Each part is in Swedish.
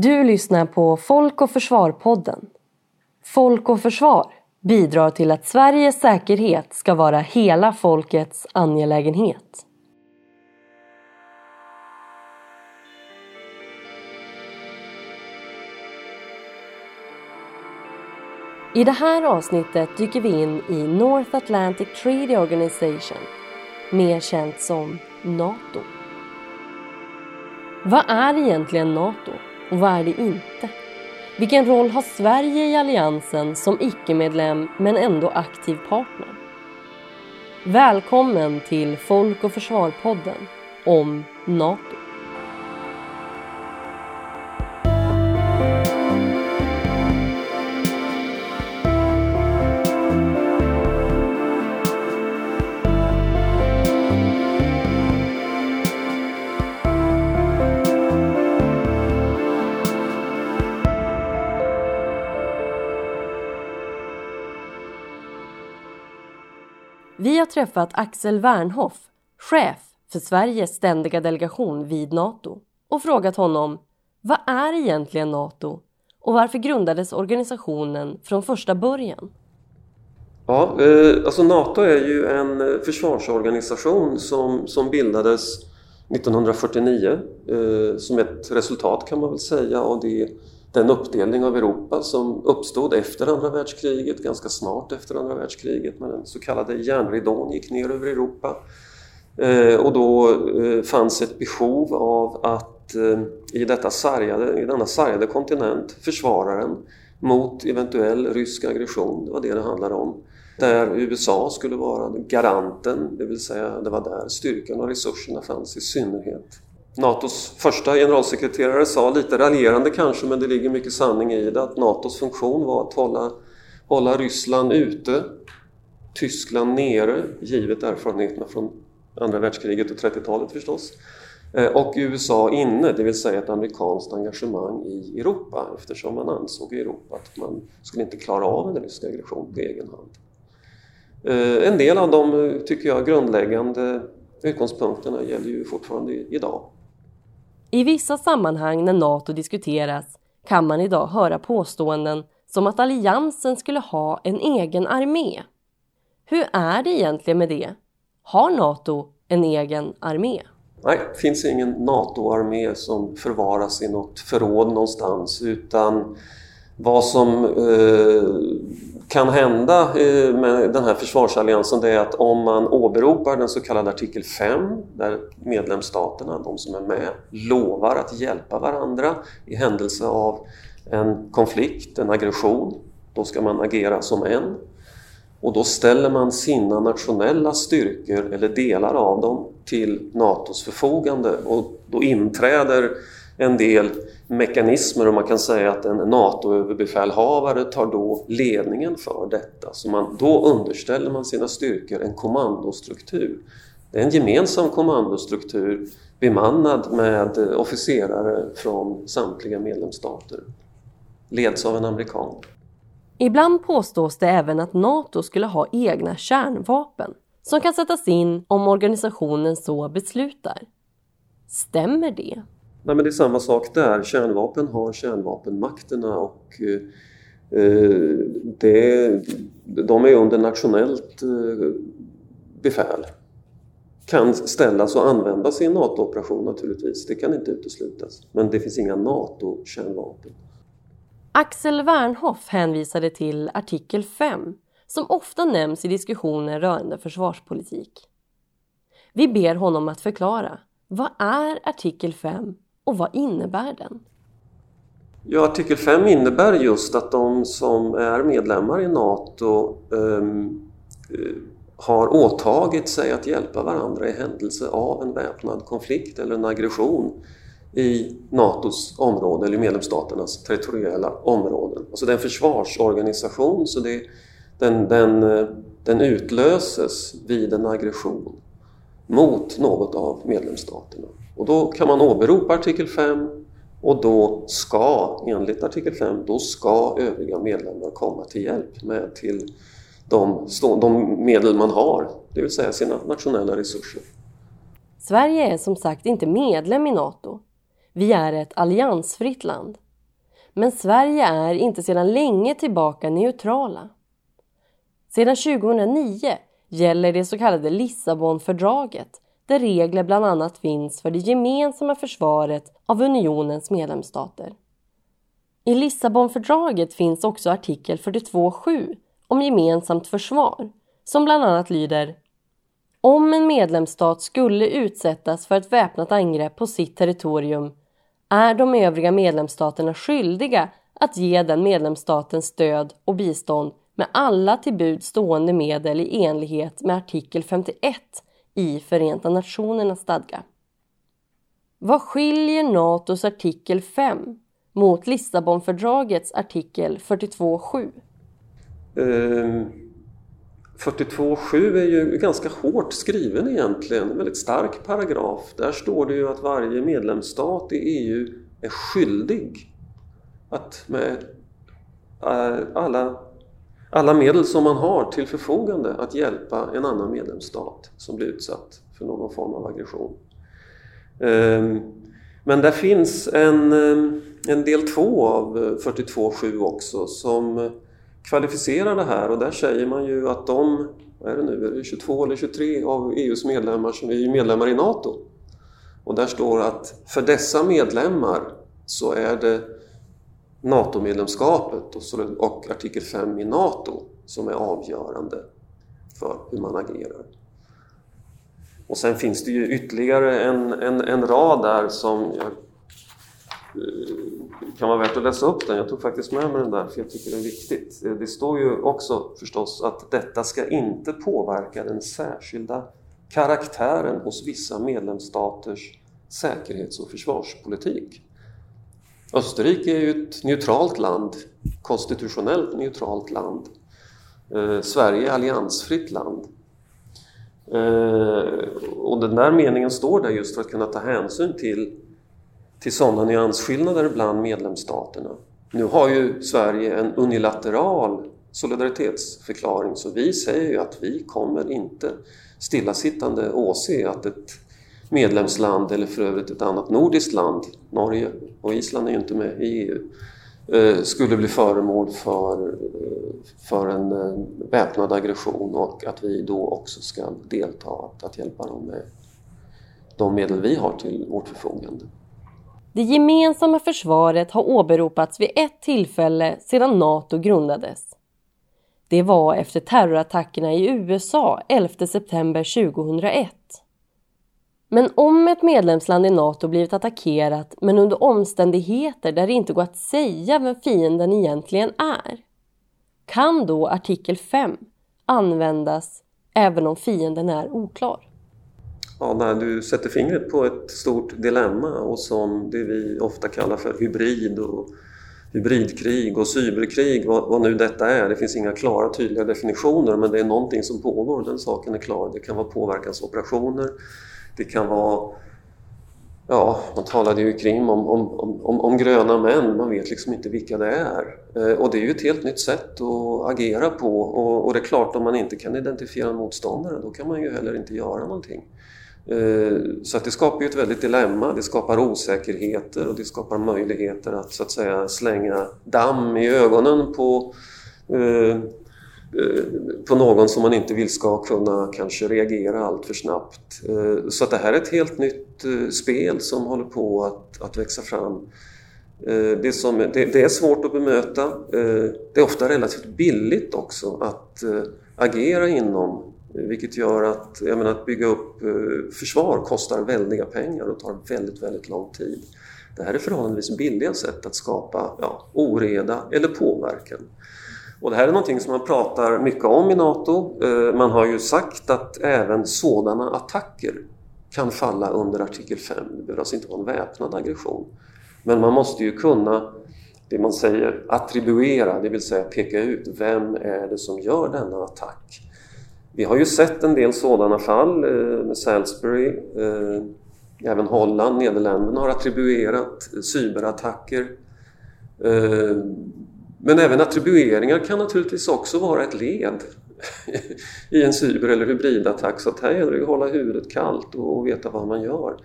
Du lyssnar på Folk och Försvar-podden. Folk och Försvar bidrar till att Sveriges säkerhet ska vara hela folkets angelägenhet. I det här avsnittet dyker vi in i North Atlantic Treaty Organization, mer känt som NATO. Vad är egentligen NATO och vad är det inte? Vilken roll har Sverige i alliansen som icke-medlem men ändå aktiv partner? Välkommen till Folk och Försvar-podden om NATO. Vi har träffat Axel Wernhoff, chef för Sveriges ständiga delegation vid NATO och frågat honom vad är egentligen NATO och varför grundades organisationen från första början? Ja, eh, alltså NATO är ju en eh, försvarsorganisation som, som bildades 1949 eh, som ett resultat kan man väl säga av det den uppdelning av Europa som uppstod efter andra världskriget, ganska snart efter andra världskriget, när den så kallade järnridån gick ner över Europa. Eh, och då eh, fanns ett behov av att eh, i, detta sargade, i denna sargade kontinent försvara den mot eventuell rysk aggression, det var det det handlade om. Där USA skulle vara garanten, det vill säga det var där styrkan och resurserna fanns i synnerhet. NATOs första generalsekreterare sa, lite raljerande kanske, men det ligger mycket sanning i det, att NATOs funktion var att hålla, hålla Ryssland ute, Tyskland nere, givet erfarenheterna från andra världskriget och 30-talet förstås, eh, och USA inne, det vill säga ett amerikanskt engagemang i Europa eftersom man ansåg i Europa att man skulle inte klara av en rysk aggression på egen hand. Eh, en del av de, tycker jag, grundläggande utgångspunkterna gäller ju fortfarande idag. I vissa sammanhang när NATO diskuteras kan man idag höra påståenden som att alliansen skulle ha en egen armé. Hur är det egentligen med det? Har NATO en egen armé? Nej, det finns ingen NATO-armé som förvaras i något förråd någonstans utan vad som eh, kan hända eh, med den här försvarsalliansen det är att om man åberopar den så kallade artikel 5 där medlemsstaterna, de som är med, lovar att hjälpa varandra i händelse av en konflikt, en aggression, då ska man agera som en. Och då ställer man sina nationella styrkor eller delar av dem till NATOs förfogande och då inträder en del mekanismer och man kan säga att en NATO-överbefälhavare tar då ledningen för detta. Så man, då underställer man sina styrkor en kommandostruktur. Det är en gemensam kommandostruktur bemannad med officerare från samtliga medlemsstater. Leds av en amerikan. Ibland påstås det även att NATO skulle ha egna kärnvapen som kan sättas in om organisationen så beslutar. Stämmer det? Nej, men det är samma sak där. Kärnvapen har kärnvapenmakterna och eh, eh det, de är under nationellt eh, befäl. Kan ställas och användas i en NATO-operation naturligtvis, det kan inte uteslutas. Men det finns inga NATO-kärnvapen. Axel Wernhoff hänvisade till artikel 5 som ofta nämns i diskussioner rörande försvarspolitik. Vi ber honom att förklara. Vad är artikel 5 och vad innebär den? Ja, artikel 5 innebär just att de som är medlemmar i NATO um, har åtagit sig att hjälpa varandra i händelse av en väpnad konflikt eller en aggression i NATOs område eller medlemsstaternas territoriella områden. Alltså det är en försvarsorganisation så det, den, den, eh, den utlöses vid en aggression mot något av medlemsstaterna. Och då kan man åberopa artikel 5 och då ska, enligt artikel 5, då ska övriga medlemmar komma till hjälp med till de, de medel man har, det vill säga sina nationella resurser. Sverige är som sagt inte medlem i NATO. Vi är ett alliansfritt land Men Sverige är inte sedan länge tillbaka neutrala. Sedan 2009 gäller det så kallade Lissabonfördraget där regler bland annat finns för det gemensamma försvaret av unionens medlemsstater. I Lissabonfördraget finns också artikel 42.7 om gemensamt försvar som bland annat lyder Om en medlemsstat skulle utsättas för ett väpnat angrepp på sitt territorium är de övriga medlemsstaterna skyldiga att ge den medlemsstaten stöd och bistånd med alla till bud stående medel i enlighet med artikel 51 i Förenta Nationernas stadga. Vad skiljer Natos artikel 5 mot Lissabonfördragets artikel 42.7? Eh, 42.7 är ju ganska hårt skriven egentligen, en väldigt stark paragraf. Där står det ju att varje medlemsstat i EU är skyldig att med eh, alla, alla medel som man har till förfogande att hjälpa en annan medlemsstat som blir utsatt för någon form av aggression. Ehm, men där finns en, ehm, en del två av 42.7 också som kvalificerar det här och där säger man ju att de, vad är det nu, är det 22 eller 23 av EUs medlemmar som är medlemmar i NATO. Och där står att för dessa medlemmar så är det NATO-medlemskapet och artikel 5 i NATO som är avgörande för hur man agerar. Och sen finns det ju ytterligare en, en, en rad där som jag, eh, kan vara värt att läsa upp den. Jag tog faktiskt med mig den där för jag tycker den är viktigt. Eh, det står ju också förstås att detta ska inte påverka den särskilda karaktären hos vissa medlemsstaters säkerhets och försvarspolitik. Österrike är ju ett neutralt land, konstitutionellt neutralt land. Eh, Sverige är alliansfritt land. Eh, och den där meningen står där just för att kunna ta hänsyn till, till sådana nyansskillnader bland medlemsstaterna. Nu har ju Sverige en unilateral solidaritetsförklaring så vi säger ju att vi kommer inte stillasittande åse att ett medlemsland eller för övrigt ett annat nordiskt land, Norge och Island är ju inte med i EU, eh, skulle bli föremål för, eh, för en eh, väpnad aggression och att vi då också ska delta att hjälpa dem med de medel vi har till vårt förfogande. Det gemensamma försvaret har åberopats vid ett tillfälle sedan Nato grundades. Det var efter terrorattackerna i USA 11 september 2001. Men om ett medlemsland i Nato blivit attackerat men under omständigheter där det inte går att säga vem fienden egentligen är, kan då artikel 5 användas även om fienden är oklar? Ja, när du sätter fingret på ett stort dilemma och som det vi ofta kallar för hybrid och hybridkrig och cyberkrig, vad, vad, nu detta är. Det finns inga klara tydliga definitioner men det är någonting som pågår, den saken är klar. Det kan vara påverkansoperationer, det kan vara Ja, man talade ju i Krim om, om, om, om, gröna män, man vet liksom inte vilka det är. Eh, och det är ju ett helt nytt sätt att agera på och, och, det är klart om man inte kan identifiera en motståndare då kan man ju heller inte göra någonting. Eh, så att det skapar ju ett väldigt dilemma, det skapar osäkerheter och det skapar möjligheter att så att säga slänga damm i ögonen på eh, Eh, på någon som man inte vill ska kunna kanske reagera allt för snabbt. Eh, så att det här är ett helt nytt eh, spel som håller på att, att växa fram. Det, som, det, det, är svårt att bemöta. Det är ofta relativt billigt också att agera inom vilket gör att, jag menar, att bygga upp försvar kostar väldiga pengar och tar väldigt, väldigt lång tid. Det här är förhållandevis billiga sätt att skapa ja, oreda eller påverkan. Och det här är någonting som man pratar mycket om i NATO. Eh, man har ju sagt att även sådana attacker kan falla under artikel 5. Det behöver alltså inte vara en väpnad aggression. Men man måste ju kunna, det man säger, attribuera, det vill säga peka ut vem är det som gör denna attack. Vi har ju sett en del sådana fall eh, med Salisbury. Eh, även Holland, Nederländerna har attribuerat cyberattacker men även attribueringar kan naturligtvis också vara ett led i en cyber eller hybridattack så att här gäller det att hålla huvudet kallt och veta vad man gör.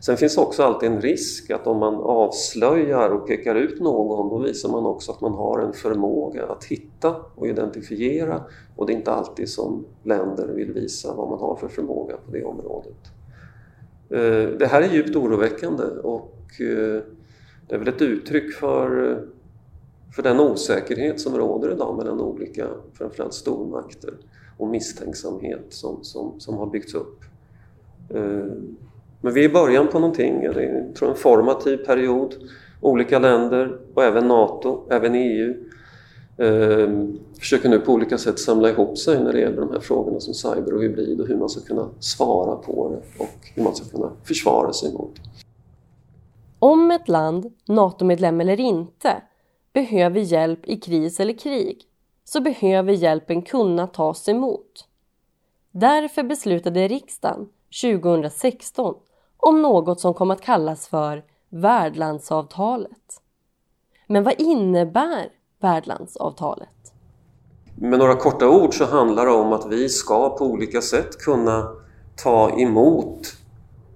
Sen finns också alltid en risk att om man avslöjar och pekar ut någon då visar man också att man har en förmåga att hitta och identifiera och det är inte alltid som länder vill visa vad man har för förmåga på det området. Eh, det här är djupt oroväckande och eh, det är väl ett uttryck för, eh, för den osäkerhet som råder idag mellan olika, framförallt stormakter och misstänksamhet som, som, som har byggts upp. Eh, men vi är i början på någonting, det är tror en formativ period. Olika länder och även NATO, även EU eh, försöker nu på olika sätt samla ihop sig när det gäller de här frågorna som cyber och hybrid och hur man ska kunna svara på det och hur man ska kunna försvara sig mot det. Om ett land, NATO-medlem eller inte, behöver hjälp i kris eller krig så behöver hjälpen kunna tas emot. Därför beslutade riksdagen 2016 om något som kom att kallas för värdlandsavtalet. Men vad innebär värdlandsavtalet? Med några korta ord så handlar det om att vi ska på olika sätt kunna ta emot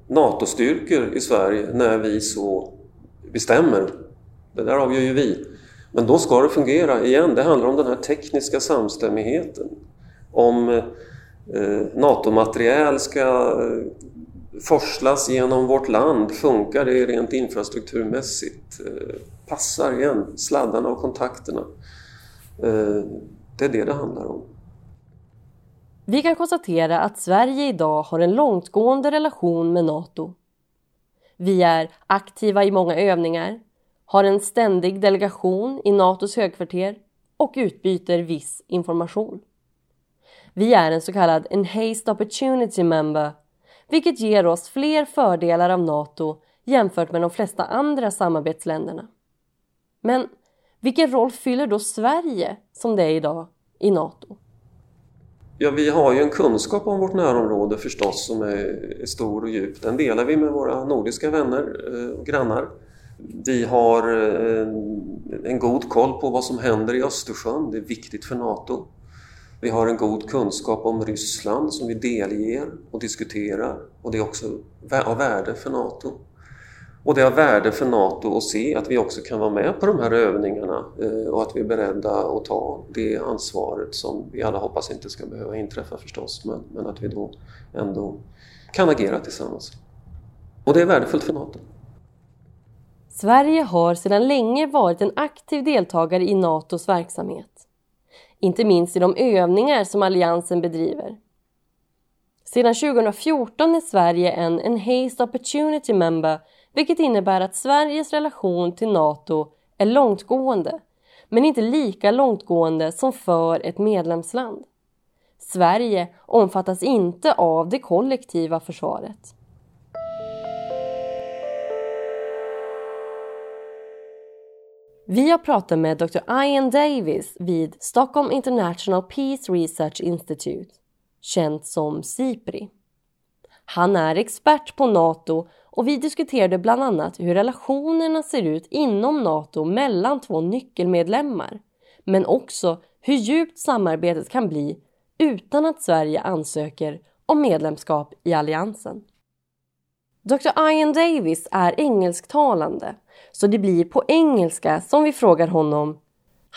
NATO-styrkor i Sverige när vi så bestämmer. Det där avgör ju vi. Men då ska det fungera igen. Det handlar om den här tekniska samstämmigheten. Om eh, NATO-materiel ska eh, forslas genom vårt land? Funkar det rent infrastrukturmässigt? Eh, passar igen sladdarna och kontakterna? Eh, det är det det handlar om. Vi kan konstatera att Sverige idag har en långtgående relation med Nato. Vi är aktiva i många övningar, har en ständig delegation i Natos högkvarter och utbyter viss information. Vi är en så kallad Enhanced Opportunity Member vilket ger oss fler fördelar av Nato jämfört med de flesta andra samarbetsländerna. Men vilken roll fyller då Sverige som det är idag i Nato? Ja, vi har ju en kunskap om vårt närområde förstås som är, stor och djup. Den delar vi med våra nordiska vänner eh, och grannar. Vi har eh, en god koll på vad som händer i Östersjön. Det är viktigt för Nato. Vi har en god kunskap om Ryssland som vi delger och diskuterar och det är också av värde för NATO. Och det är av värde för NATO att se att vi också kan vara med på de här övningarna eh, och att vi är beredda att ta det ansvaret som vi alla hoppas inte ska behöva inträffa förstås, men, men att vi då ändå kan agera tillsammans. Och det är värdefullt för NATO. Sverige har sedan länge varit en aktiv deltagare i NATOs verksamhet inte minst i de övningar som alliansen bedriver. Sedan 2014 är Sverige en Enhanced Opportunity Member vilket innebär att Sveriges relation till NATO är långtgående men inte lika långtgående som för ett medlemsland. Sverige omfattas inte av det kollektiva försvaret. Vi har pratat med Dr. Ian Davis vid Stockholm International Peace Research Institute, känt som SIPRI. Han är expert på NATO och vi diskuterade bland annat hur relationerna ser ut inom NATO mellan två nyckelmedlemmar, men också hur djupt samarbetet kan bli utan att Sverige ansöker om medlemskap i alliansen. Dr. Ian Davis är engelsktalande så det blir på engelska som vi frågar honom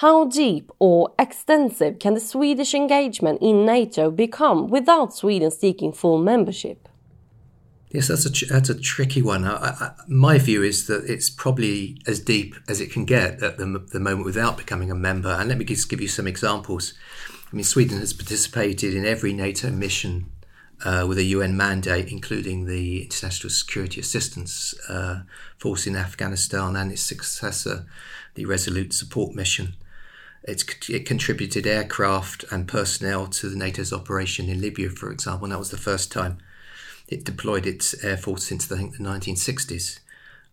How deep or extensive can the Swedish engagement in NATO become without Sweden seeking full membership? Yes, that's a that's a tricky one. I, I, my view is that it's probably as deep as it can get at the, the moment without becoming a member. And let me just give you some examples. I mean, Sweden has participated in every NATO mission uh, with a UN mandate, including the International Security Assistance uh, Force in Afghanistan and its successor, the Resolute Support Mission. It's, it contributed aircraft and personnel to the NATO's operation in Libya, for example, and that was the first time it deployed its air force since I think the 1960s.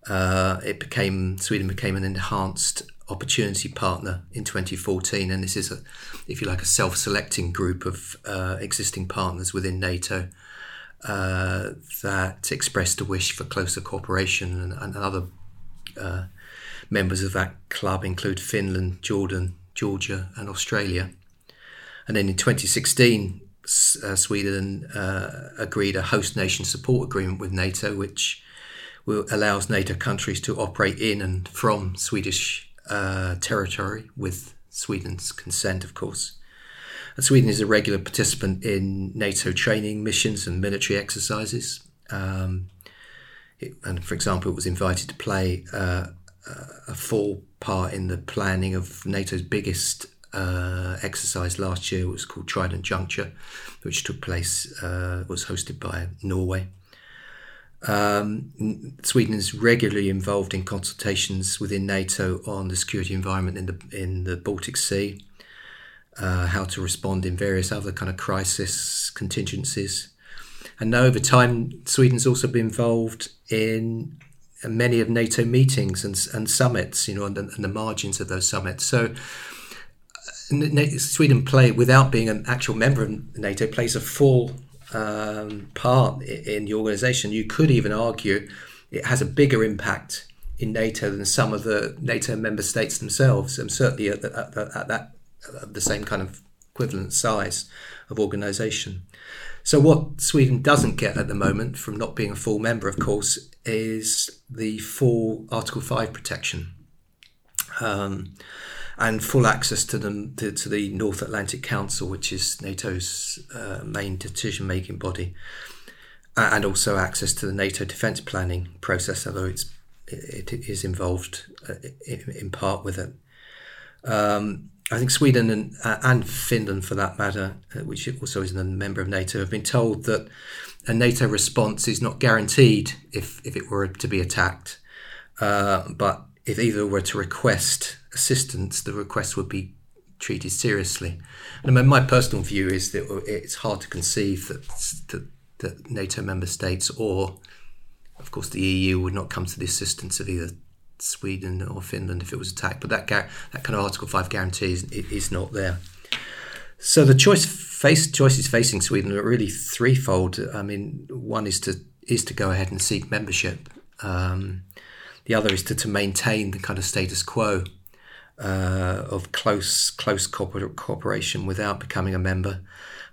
Uh, it became Sweden became an enhanced opportunity partner in 2014, and this is a, if you like, a self-selecting group of uh, existing partners within NATO uh, that expressed a wish for closer cooperation, and, and other uh, members of that club include Finland, Jordan, Georgia, and Australia. And then in 2016, uh, Sweden uh, agreed a host nation support agreement with NATO, which will, allows NATO countries to operate in and from Swedish uh, territory with Sweden's consent, of course. And Sweden is a regular participant in NATO training missions and military exercises. Um, it, and for example, it was invited to play uh, a full part in the planning of NATO's biggest uh, exercise last year. It was called Trident Juncture, which took place, uh, was hosted by Norway. Um, Sweden is regularly involved in consultations within NATO on the security environment in the in the Baltic Sea, uh, how to respond in various other kind of crisis contingencies, and now over time, Sweden's also been involved in many of NATO meetings and, and summits, you know, and, and the margins of those summits. So Sweden play without being an actual member of NATO plays a full um, part in the organisation. You could even argue it has a bigger impact in NATO than some of the NATO member states themselves, and certainly at, the, at, at that at the same kind of equivalent size of organisation. So, what Sweden doesn't get at the moment from not being a full member, of course, is the full Article 5 protection um, and full access to, the to, to, the North Atlantic Council, which is NATO's uh, main decision making body, and also access to the NATO defence planning process, although it's, it, is involved uh, in, in part with it. Um, I think Sweden and, uh, and Finland, for that matter, uh, which also is a member of NATO, have been told that a NATO response is not guaranteed if, if it were to be attacked. Uh, but if either were to request assistance, the request would be treated seriously. And I mean, my personal view is that it's hard to conceive that, that, that NATO member states or, of course, the EU would not come to the assistance of either Sweden or Finland if it was attacked. But that that kind of Article Five guarantee is, is not there. So the choice face choices facing Sweden are really threefold. I mean, one is to is to go ahead and seek membership. Um, the other is to, to maintain the kind of status quo uh, of close close cooperation without becoming a member.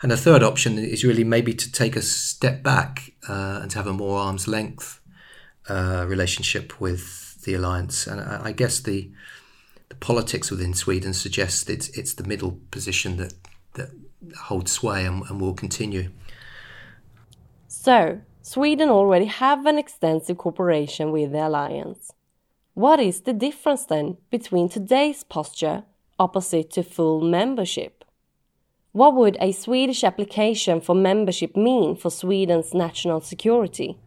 And the third option is really maybe to take a step back uh, and to have a more arm's length uh, relationship with the alliance. And I, I guess the the politics within Sweden suggests it's it's the middle position that that holds sway and, and will continue. So Sweden already have an extensive cooperation with the alliance. What is the difference then between today's posture opposite to full membership? What would a Swedish application for membership mean for Sweden's national security?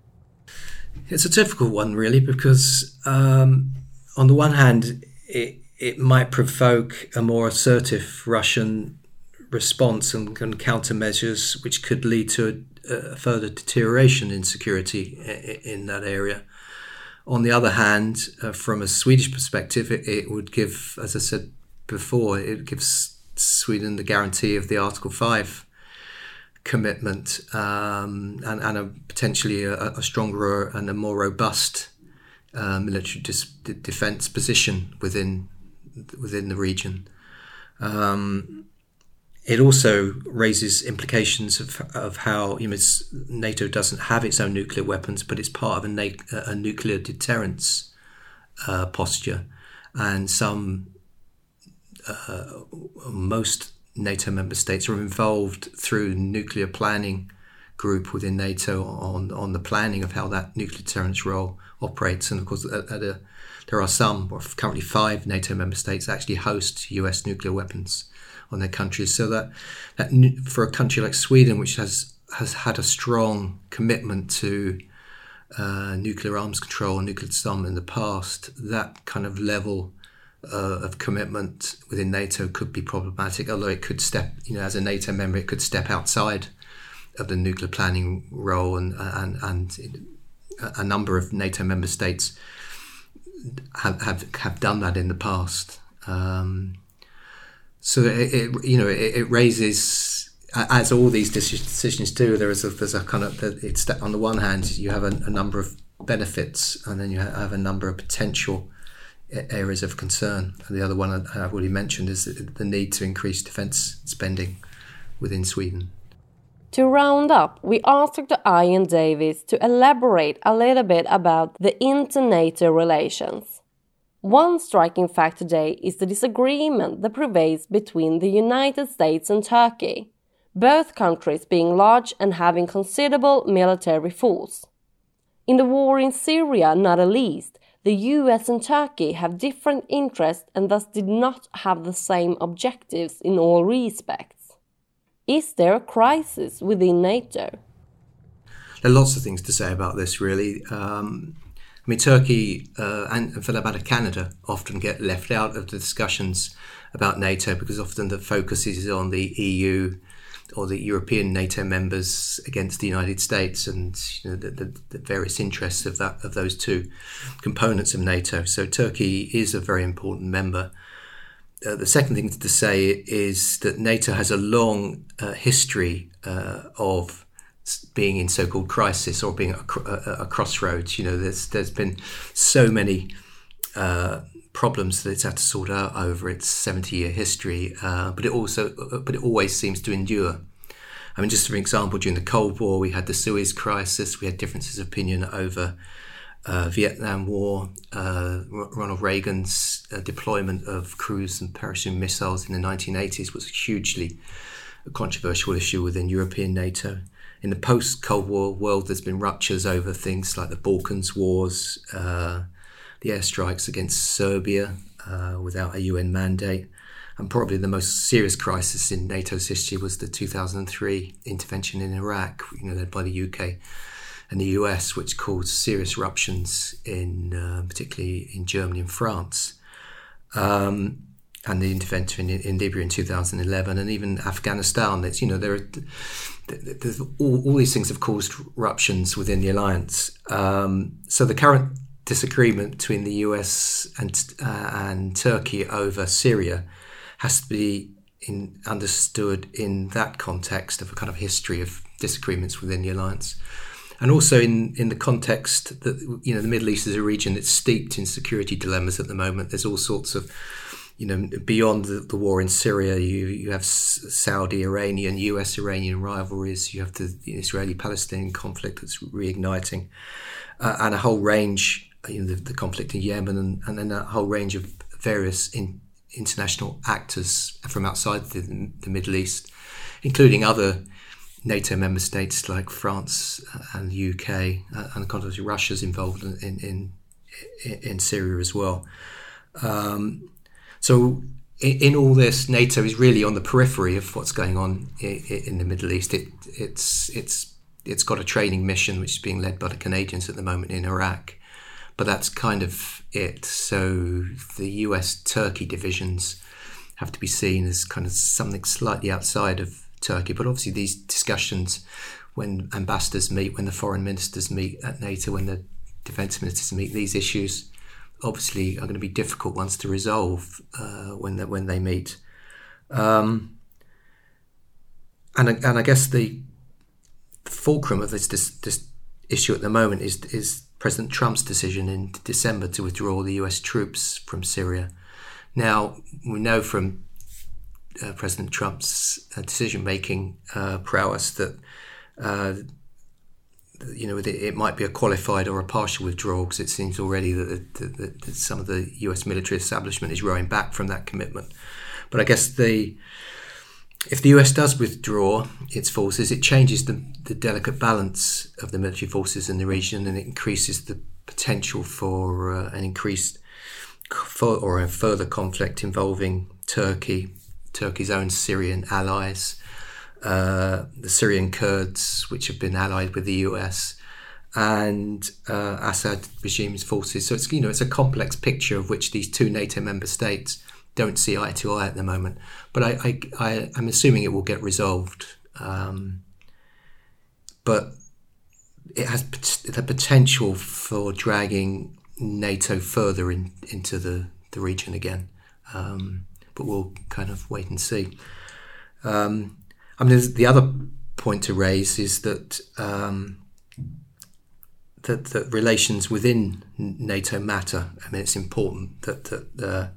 It's a difficult one, really, because um, on the one hand, it, it might provoke a more assertive Russian response and, and countermeasures, which could lead to a, a further deterioration in security in, that area. On the other hand, uh, from a Swedish perspective, it, it, would give, as I said before, it gives Sweden the guarantee of the Article 5 commitment um, and, and a, potentially a, a, stronger and a more robust uh, military defense position within within the region. Um, it also raises implications of, of how you know, NATO doesn't have its own nuclear weapons, but it's part of a, na- a nuclear deterrence uh, posture, and some uh, most NATO member states are involved through nuclear planning group within NATO on on the planning of how that nuclear deterrence role operates. And of course, at, at a, there are some, or currently five NATO member states actually host U.S. nuclear weapons on their countries. So that, that for a country like Sweden, which has has had a strong commitment to uh, nuclear arms control and nuclear disarmament in the past, that kind of level uh, of commitment within NATO could be problematic, although it could step, you know, as a NATO member, it could step outside of the nuclear planning role, and and, and a number of NATO member states have have, have done that in the past. Um, so it, it, you know it, it, raises as all these decisions do. There is a, there's a kind of it's on the one hand you have a, a number of benefits, and then you have a number of potential areas of concern. And the other one I've already mentioned is the need to increase defence spending within Sweden. To round up, we asked Dr. Ian Davis to elaborate a little bit about the inter-NATO relations. One striking fact today is the disagreement that prevails between the United States and Turkey, both countries being large and having considerable military force. In the war in Syria, not at least, the US and Turkey have different interests and thus did not have the same objectives in all respects. Is there a crisis within NATO? There are lots of things to say about this, really. Um, I mean, Turkey uh, and, for that matter, Canada often get left out of the discussions about NATO because often the focus is on the EU or the European NATO members against the United States and you know, the, the, the, various interests of that of those two components of NATO. So Turkey is a very important member uh, the second thing to say is that NATO has a long uh, history uh, of being in so-called crisis or being a, a, a, crossroads. You know, there's there's been so many uh, problems that it's had to sort out over its 70-year history, uh, but it also but it always seems to endure. I mean, just for example, during the Cold War, we had the Suez Crisis. We had differences of opinion over uh, Vietnam War, uh, Ronald Reagan's uh, deployment of cruise and parachute missiles in the 1980s was a hugely a controversial issue within European NATO. In the post Cold War world, there's been ruptures over things like the Balkans Wars, uh, the airstrikes against Serbia uh, without a UN mandate. And probably the most serious crisis in NATO's history was the 2003 intervention in Iraq, you know, led by the UK and the US, which caused serious eruptions in uh, particularly in Germany and France. Um, and the intervention in, in, Libya in 2011, and even Afghanistan. It's you know there are all, all, these things have caused ruptions within the alliance. Um, so the current disagreement between the US and uh, and Turkey over Syria has to be in, understood in that context of a kind of history of disagreements within the alliance and also in, in the context that you know the Middle East is a region that's steeped in security dilemmas at the moment. There's all sorts of you know beyond the, the war in Syria, you you have Saudi Iranian, U.S. Iranian rivalries. You have the Israeli Palestinian conflict that's reigniting, uh, and a whole range. You know, the, the conflict in Yemen, and, and then a whole range of various in, international actors from outside the, the Middle East, including other NATO member states like France and the UK, uh, and obviously Russia's involved in, in, in Syria as well. Um, so in, all this, NATO is really on the periphery of what's going on in, in the Middle East. It, it's it's it's got a training mission which is being led by the Canadians at the moment in Iraq, but that's kind of it. So the U.S. Turkey divisions have to be seen as kind of something slightly outside of Turkey. But obviously, these discussions, when ambassadors meet, when the foreign ministers meet at NATO, when the defence ministers meet, these issues obviously are going to be difficult ones to resolve uh, when they, when they meet. Um, and and I guess the fulcrum of this, this, this issue at the moment is is President Trump's decision in December to withdraw the U.S. troops from Syria. Now we know from uh, President Trump's uh, decision making uh, prowess that uh, you know it, might be a qualified or a partial withdrawal because it seems already that, some of the U.S. military establishment is rowing back from that commitment. But I guess the if the US does withdraw its forces, it changes the, the delicate balance of the military forces in the region and it increases the potential for uh, an increased for, or a further conflict involving Turkey, Turkey's own Syrian allies, uh, the Syrian Kurds, which have been allied with the US, and uh, Assad regime's forces. So it's you know it's a complex picture of which these two NATO member states don't see eye to eye at the moment. But I, I, am assuming it will get resolved. Um, but it has the potential for dragging NATO further in, into the, the region again. Um, but we'll kind of wait and see. Um, I mean, the other point to raise is that um, that, that relations within NATO matter. I mean, it's important that that uh,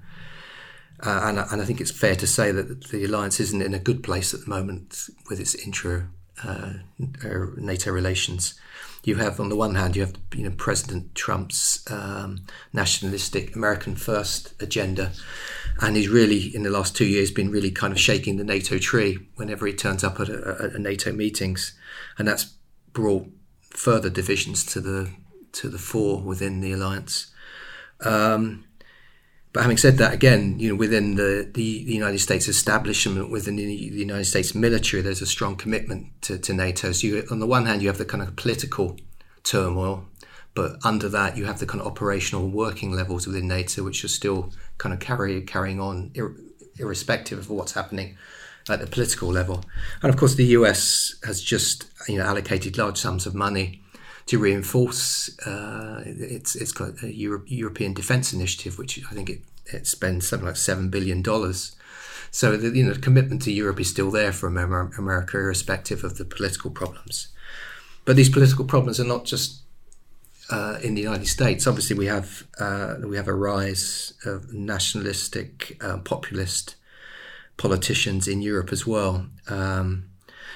uh, and, and I think it's fair to say that the alliance isn't in a good place at the moment with its intra uh, NATO relations. You have, on the one hand, you have you know President Trump's um, nationalistic American First agenda, and he's really in the last two years been really kind of shaking the NATO tree whenever he turns up at, a, a NATO meetings, and that's brought further divisions to the to the fore within the alliance. Um, but having said that, again, you know, within the, the, the, United States establishment, within the, the United States military, there's a strong commitment to, to NATO. So, you, on the one hand, you have the kind of political turmoil, but under that, you have the kind of operational working levels within NATO, which are still kind of carry, carrying on, ir- irrespective of what's happening at the political level. And of course, the US has just you know allocated large sums of money to reinforce uh, its its a Euro- European Defence Initiative, which I think it, it spends something like seven billion dollars. So the you know the commitment to Europe is still there for America, irrespective of the political problems. But these political problems are not just uh, in the United States. Obviously, we have uh, we have a rise of nationalistic, uh, populist politicians in Europe as well, um,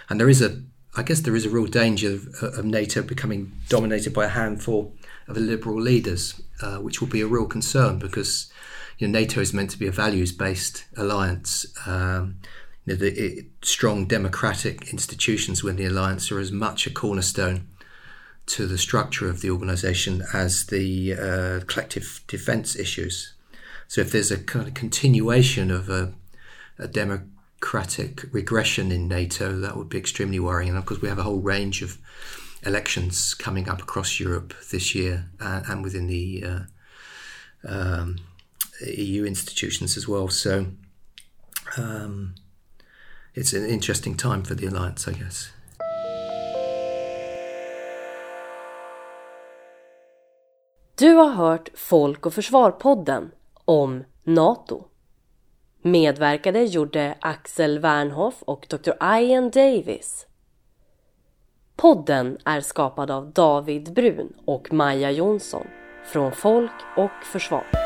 and there is a I guess there is a real danger of, of NATO becoming dominated by a handful of liberal leaders, uh, which will be a real concern because you know, NATO is meant to be a values-based alliance. Um, you know, the it, strong democratic institutions within the alliance are as much a cornerstone to the structure of the organisation as the uh, collective defence issues. So if there's a kind of continuation of a, a democratic regression in NATO, that would be extremely worrying. And of course, we have a whole range of elections coming up across Europe this year uh, and within the uh, um, EU institutions as well. So um, it's an interesting time for the alliance, I guess. Du har hört Folk och Försvar-podden om NATO. Medverkade gjorde Axel Wernhoff och Dr. Ian Davis. Podden är skapad av David Brun och Maja Jonsson från Folk och Försvar.